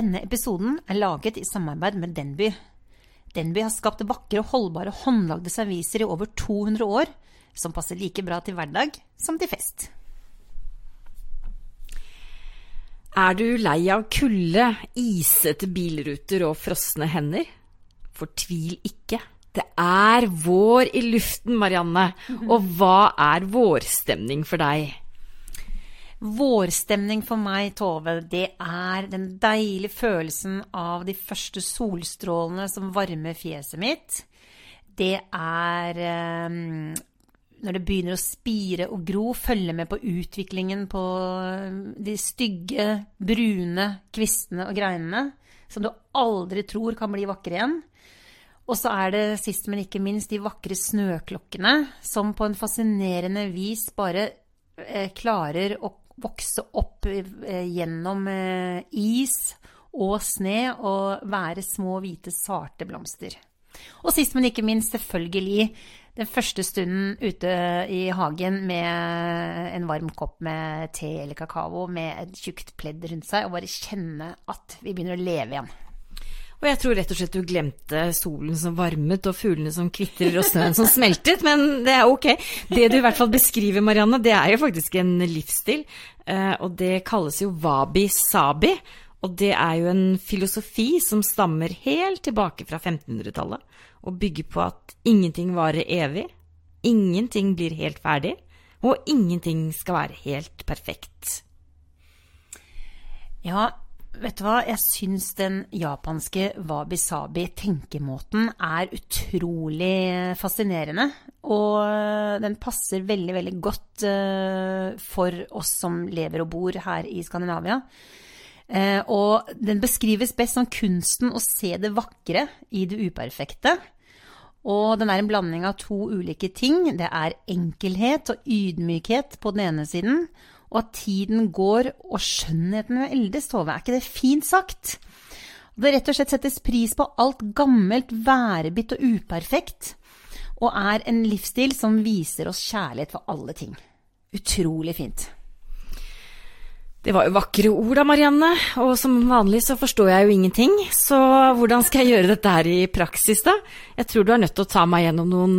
Denne episoden er laget i samarbeid med Denby. Denby har skapt vakre og holdbare håndlagde serviser i over 200 år, som passer like bra til hverdag som til fest. Er du lei av kulde, isete bilruter og frosne hender? Fortvil ikke. Det er vår i luften, Marianne. Og hva er vårstemning for deg? Vårstemning for meg, Tove, det er den deilige følelsen av de første solstrålene som varmer fjeset mitt. Det er eh, når det begynner å spire og gro, følge med på utviklingen på de stygge, brune kvistene og greinene, som du aldri tror kan bli vakre igjen. Og så er det sist, men ikke minst, de vakre snøklokkene, som på en fascinerende vis bare eh, klarer å vokse opp eh, gjennom eh, is og sne og være små, hvite, svarte blomster. Og sist, men ikke minst, selvfølgelig den første stunden ute i hagen med en varm kopp med te eller kakao med et tjukt pledd rundt seg, og bare kjenne at vi begynner å leve igjen. Og jeg tror rett og slett du glemte solen som varmet og fuglene som kvitrer og snøen som smeltet, men det er ok. Det du i hvert fall beskriver, Marianne, det er jo faktisk en livsstil, eh, og det kalles jo wabi-sabi. Og det er jo en filosofi som stammer helt tilbake fra 1500-tallet, og bygger på at ingenting varer evig, ingenting blir helt ferdig, og ingenting skal være helt perfekt. Ja, Vet du hva, jeg syns den japanske wabi-sabi-tenkemåten er utrolig fascinerende. Og den passer veldig, veldig godt uh, for oss som lever og bor her i Skandinavia. Uh, og den beskrives best som kunsten å se det vakre i det uperfekte. Og den er en blanding av to ulike ting. Det er enkelhet og ydmykhet på den ene siden, og at tiden går og skjønnheten ved eldes, Tove. Er ikke det fint sagt? Og det rett og slett settes pris på alt gammelt, værebitt og uperfekt, og er en livsstil som viser oss kjærlighet for alle ting. Utrolig fint. Det var jo vakre ord da, Marianne, og som vanlig så forstår jeg jo ingenting, så hvordan skal jeg gjøre dette her i praksis, da? Jeg tror du er nødt til å ta meg gjennom noen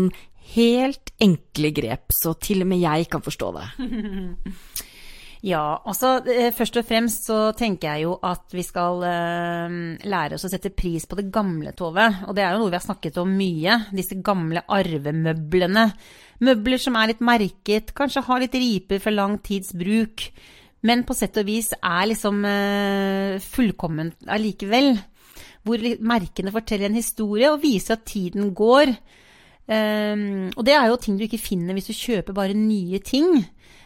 helt enkle grep, så til og med jeg kan forstå det. Ja, altså først og fremst så tenker jeg jo at vi skal eh, lære oss å sette pris på det gamle, Tove. Og det er jo noe vi har snakket om mye. Disse gamle arvemøblene. Møbler som er litt merket, kanskje har litt riper fra lang tids bruk. Men på sett og vis er liksom eh, fullkomment allikevel. Hvor merkene forteller en historie og viser at tiden går. Um, og det er jo ting du ikke finner hvis du kjøper bare nye ting.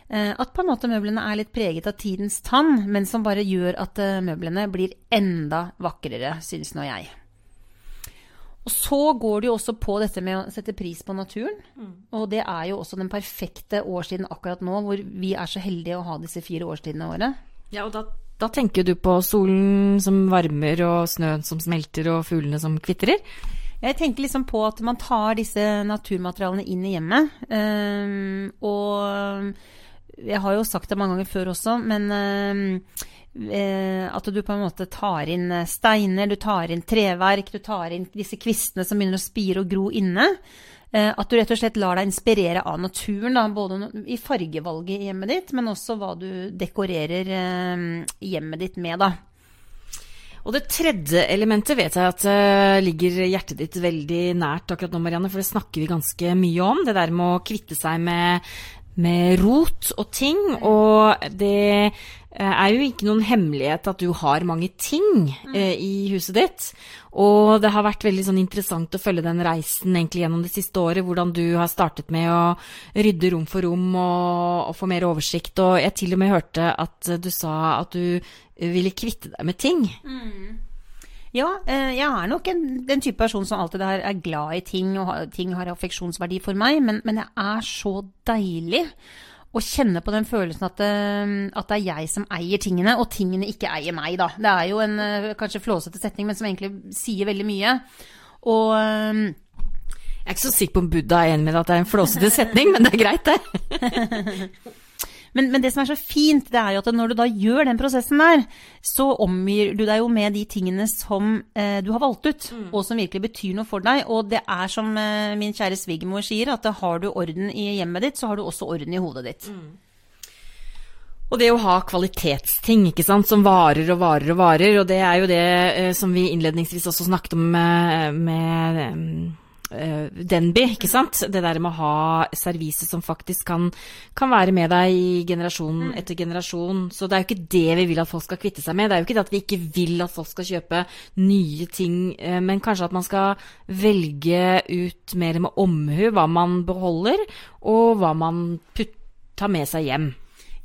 Eh, at på en måte møblene er litt preget av tidens tann, men som bare gjør at eh, møblene blir enda vakrere, synes nå jeg. Og så går det jo også på dette med å sette pris på naturen. Mm. Og det er jo også den perfekte årstiden akkurat nå, hvor vi er så heldige å ha disse fire årstidene i året. Ja, og da, da tenker du på solen som varmer, og snøen som smelter, og fuglene som kvitrer? Jeg tenker liksom på at man tar disse naturmaterialene inn i hjemmet. Um, og jeg har jo sagt det mange ganger før også, men eh, at du på en måte tar inn eh, steiner, du tar inn treverk, du tar inn disse kvistene som begynner å spire og gro inne. Eh, at du rett og slett lar deg inspirere av naturen, da, både i fargevalget i hjemmet ditt, men også hva du dekorerer eh, hjemmet ditt med. da. Og det tredje elementet vet jeg at uh, ligger hjertet ditt veldig nært akkurat nå, Marianne, for det snakker vi ganske mye om. Det der med å kvitte seg med med rot og ting. Og det eh, er jo ikke noen hemmelighet at du har mange ting eh, i huset ditt. Og det har vært veldig sånn interessant å følge den reisen egentlig gjennom det siste året. Hvordan du har startet med å rydde rom for rom og, og få mer oversikt. Og jeg til og med hørte at du sa at du ville kvitte deg med ting. Mm. Ja, eh, jeg er nok en, den type person som alltid er, er glad i ting, og ting har affeksjonsverdi for meg, men, men det er så deilig å kjenne på den følelsen at, det, at, det er jeg som eier tingene, og tingene ikke eier meg, da. Det er jo en eh, kanskje flåsete setning, men som egentlig sier veldig mye. Og Jeg er ikke så sikker på om Buddha er enig med at det er en flåsete setning, men det er greit, det. Men, men, det som er så fint, det er jo at når du da gjør den prosessen der, så omgir du deg jo med de tingene som eh, du har valgt ut, mm. og som virkelig betyr noe for deg. Og det er som eh, min kjære svigermor sier, at har du orden i hjemmet ditt, så har du også orden i hodet ditt. Mm. Og det å ha kvalitetsting ikke sant, som varer og varer og varer, og det er jo det eh, som vi innledningsvis også snakket om med, med uh, Denby, ikke sant. Det der med å ha servise som faktisk kan, kan være med deg i generasjon mm. etter generasjon. Så det er jo ikke det vi vil at folk skal kvitte seg med. Det er jo ikke det at vi ikke vil at folk skal kjøpe nye ting, uh, men kanskje at man skal velge ut mer med omhu hva man beholder, og hva man putter, tar med seg hjem.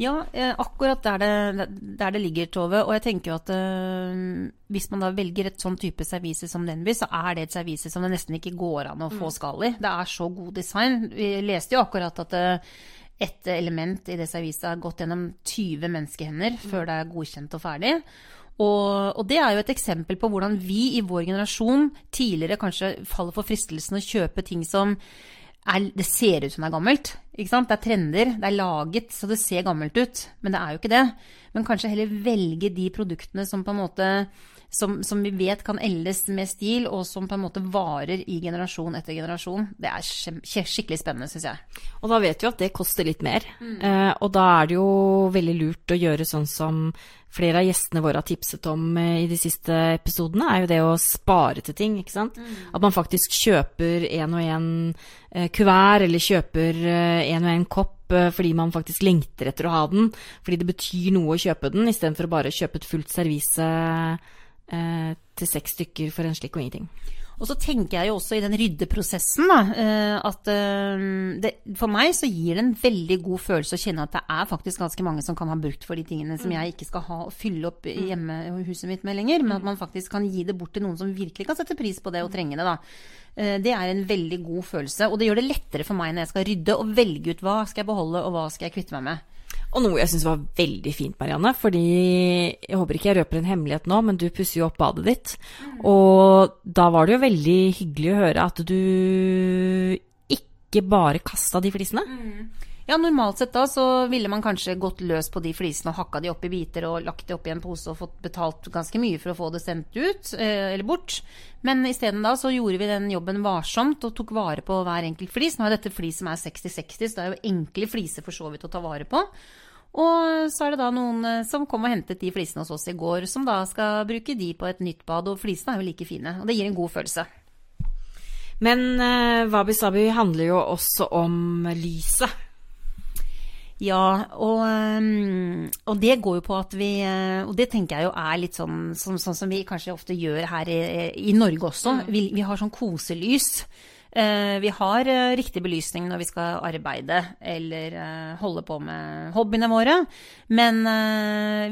Ja, eh, akkurat der det, der det, ligger, Tove. Og jeg tenker jo at uh, hvis man da velger et sånn type servise som Denby, så er det et servise som det nesten ikke går an å få mm. skall i. Det er så god design. Vi leste jo akkurat at uh, et element i det serviset har gått gjennom 20 menneskehender mm. før det er godkjent og ferdig. Og, og, det er jo et eksempel på hvordan vi i vår generasjon tidligere kanskje faller for fristelsen å kjøpe ting som er, det ser ut som det er gammelt. Ikke sant? Det er trender, det er laget så det ser gammelt ut. Men det er jo ikke det. Men kanskje heller velge de produktene som på en måte som, som, vi vet kan eldes med stil, og som på en måte varer i generasjon etter generasjon. Det er skikkelig spennende, syns jeg. Og da vet vi at det koster litt mer. Mm. Eh, og da er det jo veldig lurt å gjøre sånn som flere av gjestene våre har tipset om eh, i de siste episodene, er jo det å spare til ting, ikke sant. Mm. At man faktisk kjøper en og en eh, kuvert, eller kjøper eh, en og en kopp fordi man faktisk lengter etter å ha den. Fordi det betyr noe å kjøpe den, istedenfor å bare kjøpe et fullt servise eh, til seks stykker for en slikk og ingenting. Og så tenker jeg jo også i den ryddeprosessen da, eh, at eh, det, for meg så gir det en veldig god følelse å kjenne at det er faktisk ganske mange som kan ha brukt for de tingene som mm. jeg ikke skal ha og fylle opp mm. hjemme huset mitt med lenger, men at man faktisk kan gi det bort til noen som virkelig kan sette pris på det og trenge det. da. Eh, det er en veldig god følelse, og det gjør det lettere for meg når jeg skal rydde og velge ut hva skal jeg beholde og hva skal jeg kvitte meg med. Og noe jeg syns var veldig fint, Marianne, fordi jeg håper ikke jeg røper en hemmelighet nå, men du pusser jo opp badet ditt. Mm. Og da var det jo veldig hyggelig å høre at du ikke bare kasta de flisene. Mm. Ja, normalt sett da så ville man kanskje gått løs på de flisene og hakka de opp i biter og lagt de opp i en pose og fått betalt ganske mye for å få det sendt ut, eh, eller bort. Men isteden da så gjorde vi den jobben varsomt og tok vare på hver enkelt flis. Nå er dette flis som er 60-60, så det er jo enkle fliser for så vidt å ta vare på. Og så er det da noen eh, som kom og hentet de flisene hos oss i går, som da skal bruke de på et nytt bad. Og flisene er jo like fine. Og det gir en god følelse. Men uh, Wabi Sabi handler jo også om lyset. Ja, og, um, og, det går jo på at vi uh, Og det tenker jeg jo er litt sånn, sånn, sånn som vi kanskje ofte gjør her i, i Norge også. Mm. Vi, vi, har sånn koselys. Uh, vi har uh, riktig belysning når vi skal arbeide eller holde på med hobbyene våre. Men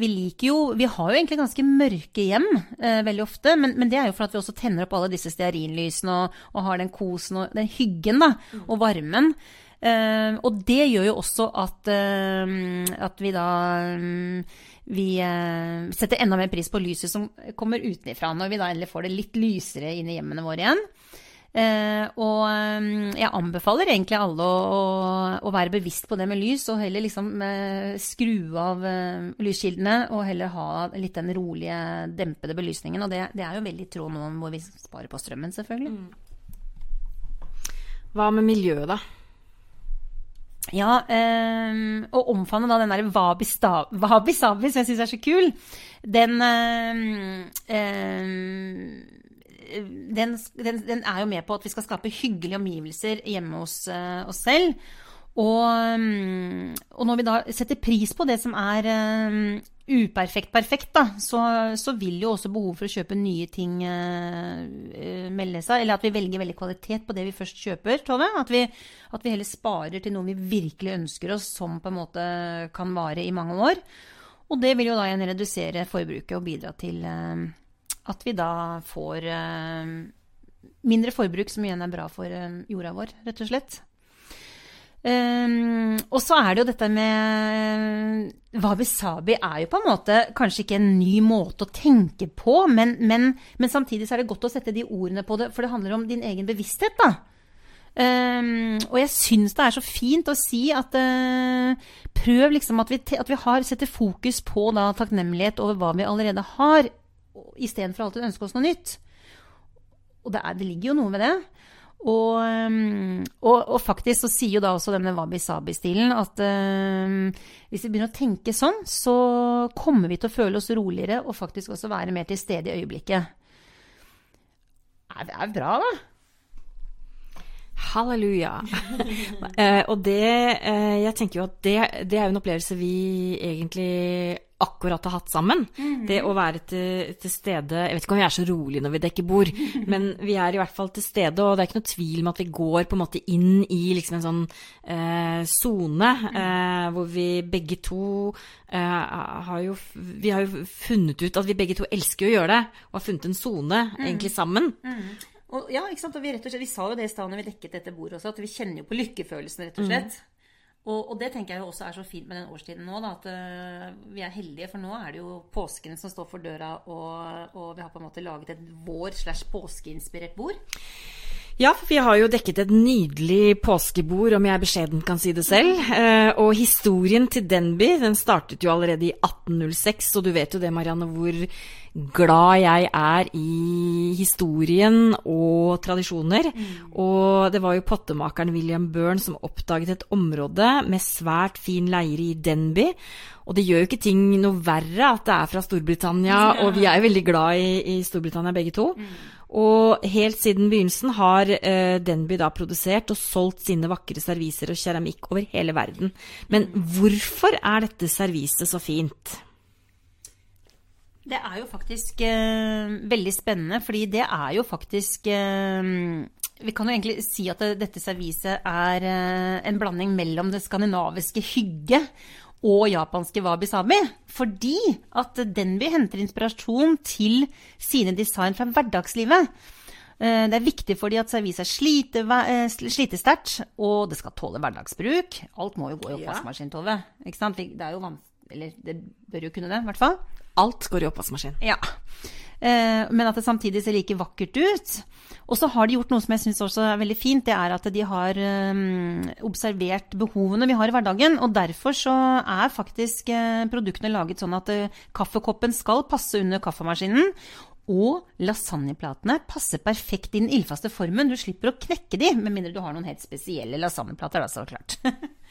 vi liker jo Vi har jo egentlig ganske mørke hjem veldig ofte. Men, men, det er jo for at vi også tenner opp alle disse stearinlysene og, og har den kosen og den hyggen da, mm. og varmen. Uh, og det gjør jo også at, uh, at vi da um, vi uh, setter enda mer pris på lyset som kommer utenfra, når vi da endelig får det litt lysere inn i hjemmene våre igjen. og um, jeg anbefaler egentlig alle å, å, å, være bevisst på det med lys, og heller liksom skru av lyskildene, og heller ha litt den rolige, dempede belysningen. Og det, det er jo veldig i tråd nå hvor vi sparer på strømmen, selvfølgelig. Mm. Hva med miljøet, da? Ja, um, å omfavne da den derre wabi, wabi sabi, som jeg syns er så kul, den, um, den, den, den, er jo med på at vi skal skape hyggelige omgivelser hjemme hos uh, oss selv. Og, og, når vi da setter pris på det som er um, uperfekt perfekt, da, så, så, vil jo også behovet for å kjøpe nye ting uh, melde seg. Eller at vi velger veldig kvalitet på det vi først kjøper, Tove. At vi, at vi heller sparer til noe vi virkelig ønsker oss, som på en måte kan vare i mange år. Og det vil jo da igjen redusere forbruket og bidra til uh, at vi da får uh, mindre forbruk, som igjen er bra for jorda vår, rett og slett. Um, og så er det jo dette med Wabi-sabi er jo på en måte kanskje ikke en ny måte å tenke på, men, men, men, samtidig så er det godt å sette de ordene på det, for det handler om din egen bevissthet, da. Um, og jeg syns det er så fint å si at uh, prøv liksom at vi, at vi har, setter fokus på da, takknemlighet over hva vi allerede har, istedenfor alltid å ønske oss noe nytt. Og det, er, det ligger jo noe med det. Og, um, og, og, faktisk så sier jo da også denne wabi-sabi-stilen at eh, hvis vi begynner å tenke sånn, så kommer vi til å føle oss roligere og faktisk også være mer til stede i øyeblikket. Det er bra, da. Halleluja. eh, og det eh, Jeg tenker jo at det, det, er jo en opplevelse vi egentlig akkurat har hatt sammen. Mm. Det å være til, til, stede Jeg vet ikke om vi er så rolige når vi dekker bord, men vi er i hvert fall til stede, og det er ikke noe tvil om at vi går på en måte inn i liksom en sånn sone eh, eh, hvor vi begge to eh, har jo Vi har jo funnet ut at vi begge to elsker å gjøre det, og har funnet en sone mm. egentlig sammen. Mm. Og, ja, ikke sant? Og vi, rett og slett, vi sa jo det i stad når vi dekket dette bordet også, at vi kjenner jo på lykkefølelsen, rett og mm. slett. Og, og, det tenker jeg jo også er så fint med den årstiden nå, da, at uh, vi er heldige. For nå er det jo påsken som står for døra, og, og vi har på en måte laget et vår slash påskeinspirert bord. Ja, for vi har jo dekket et nydelig påskebord, om jeg beskjeden kan si det selv. Eh, og historien til Denby den startet jo allerede i 1806, og du vet jo det, Marianne, hvor glad jeg er i historien og tradisjoner. Mm. Og det var jo pottemakeren William Byrne som oppdaget et område med svært fin leire i Denby. Og det gjør jo ikke ting noe verre at det er fra Storbritannia, og vi er jo veldig glad i, i Storbritannia begge to. Mm. Og helt siden begynnelsen har uh, Denby da produsert og solgt sine vakre serviser og keramikk over hele verden. Men hvorfor er dette serviset så fint? Det er jo faktisk uh, veldig spennende, fordi det er jo faktisk uh, Vi kan jo egentlig si at det, dette serviset er en blanding mellom det skandinaviske hygge og japanske wabi-sabi. Fordi at Denby henter inspirasjon til sine design fra hverdagslivet. Eh, det er viktig for dem at serviset er slite, eh, slitesterkt, og det skal tåle hverdagsbruk. Alt må jo gå i oppvaskmaskin, Tove. Ikke sant? Det er jo vanskelig Eller det bør jo kunne det, i hvert fall. Alt går i oppvaskmaskin. Ja. Eh, men at det samtidig ser like vakkert ut. Og så har de gjort noe som jeg syns også er veldig fint. Det er at de har um, observert behovene vi har i hverdagen. Og derfor så er faktisk uh, produktene laget sånn at kaffekoppen skal passe under kaffemaskinen. Og lasagneplatene passer perfekt i den ildfaste formen. Du slipper å knekke de, med mindre du har noen helt spesielle lasagneplater, da, så klart.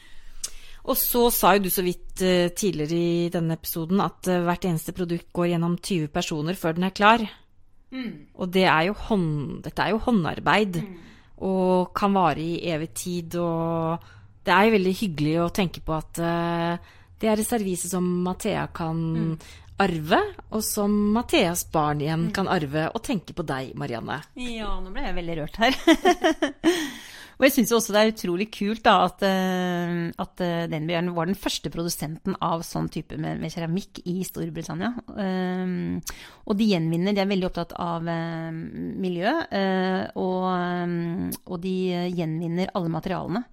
Og så sa jo du så vidt uh, tidligere i denne episoden at uh, hvert eneste produkt går gjennom 20 personer før den er klar. Mm. Og det er hånd, dette er jo håndarbeid. Mm. Og kan vare i evig tid. Og det er jo veldig hyggelig å tenke på at uh, det er et servise som Mathea kan mm. arve, og som Matheas barn igjen mm. kan arve. Og tenke på deg, Marianne. Ja, nå ble jeg veldig rørt her. Og jeg syns også det er utrolig kult da, at, uh, at uh, Denbjørn var den første produsenten av sånn type med, med keramikk i Storbritannia. Um, og de gjenvinner, de er veldig opptatt av uh, miljø, og, um, og, de gjenvinner alle materialene.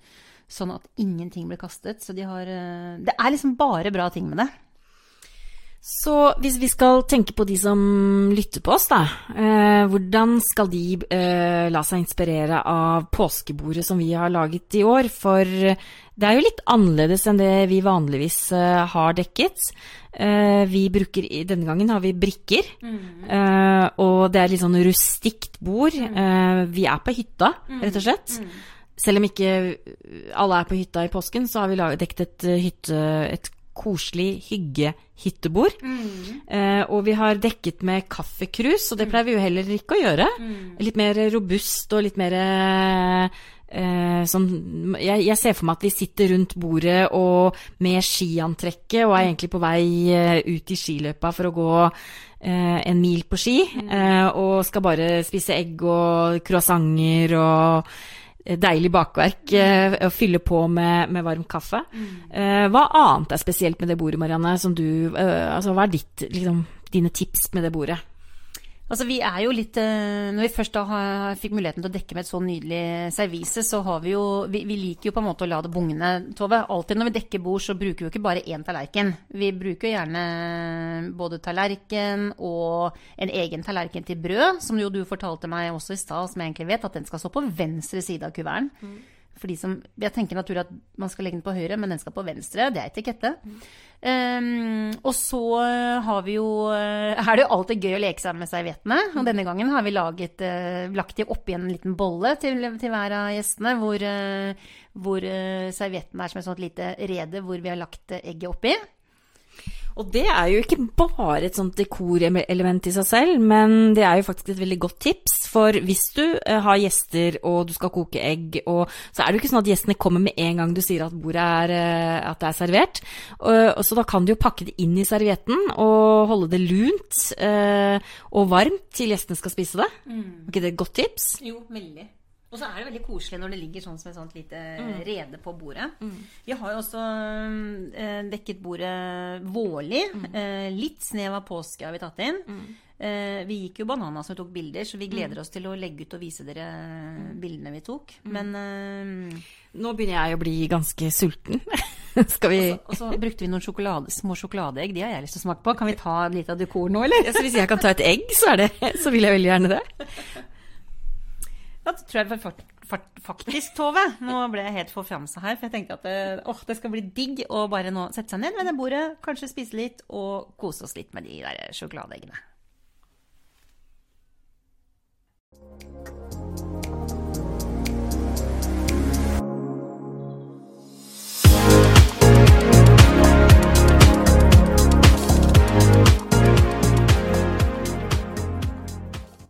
Sånn at ingenting blir kastet. Så de har Det er liksom bare bra ting med det. Så hvis vi skal tenke på de som lytter på oss, da. Eh, hvordan skal de eh, la seg inspirere av påskebordet som vi har laget i år? For det er jo litt annerledes enn det vi vanligvis eh, har dekket. Eh, vi bruker, Denne gangen har vi brikker, mm. Eh, og det er litt sånn rustikt bord. Mm. Eh, vi er på hytta, rett og slett. Mm. Selv om ikke alle er på hytta i påsken, så har vi dekket et, hytte, et koselig hyggehyttebord. Mm. Eh, og vi har dekket med kaffekrus, og det mm. pleier vi jo heller ikke å gjøre. Mm. Litt mer robust og litt mer eh, sånn jeg, jeg, ser for meg at vi sitter rundt bordet og med skiantrekket og er mm. egentlig på vei eh, ut i skiløypa for å gå eh, en mil på ski, mm. Eh, og skal bare spise egg og croissanter og deilig bakverk eh, å fylle på med, med varm kaffe. Mm. Hva annet er spesielt med det bordet, Marianne? Du, eh, altså, hva er ditt, liksom, dine tips med det bordet? Altså, vi er jo litt eh, Når vi først da fikk muligheten til å dekke med et så nydelig servise, så har vi jo vi, vi, liker jo på en måte å la det bugne, Tove. Alltid når vi dekker bord, så bruker vi jo ikke bare én tallerken. Vi bruker jo gjerne både tallerken og en egen tallerken til brød, som jo du fortalte meg også i stad, som jeg egentlig vet, at den skal stå på venstre side av kuverten. Mm. For de som, Jeg tenker naturlig at man skal legge den på høyre, men den skal på venstre. Det er etikette. Mm. Um, og så har vi jo Er det jo alltid gøy å leke seg med serviettene. Og denne gangen har vi laget, uh, lagt de oppi en liten bolle til, til hver av gjestene, hvor, uh, hvor uh, servietten er som et sånt lite rede hvor vi har lagt egget oppi. Og det er jo ikke bare et sånt dekorelement i seg selv, men det er jo faktisk et veldig godt tips. For hvis du eh, har gjester og du skal koke egg, og, så er det jo ikke sånn at gjestene kommer med en gang du sier at bordet er, eh, at det er servert. Så da kan du jo pakke det inn i servietten og holde det lunt eh, og varmt til gjestene skal spise det. Mm. Er ikke det et godt tips? Jo, veldig. Og så er det veldig koselig når det ligger sånn som et sånt lite mm. rede på bordet. Mm. Vi har jo også eh, dekket bordet vårlig. Mm. Eh, litt snev av påske har vi tatt inn. Mm. Eh, vi gikk jo bananas og tok bilder, så vi gleder mm. oss til å legge ut og vise dere mm. bildene vi tok. Men eh, Nå begynner jeg å bli ganske sulten. Skal vi Og så brukte vi noen sjokolade, små sjokoladeegg. De har jeg lyst til å smake på. Kan vi ta litt av dekor nå, eller? Ja, hvis jeg kan ta et egg, så, det, så vil jeg veldig gjerne det. Da tror jeg fakt, fakt, faktisk, Tove. Nå ble jeg helt forfjamsa her. For jeg tenkte at det, åh, det skal bli digg å bare nå sette seg ned ved det bordet, kanskje spise litt og kose oss litt med de der sjokoladeeggene.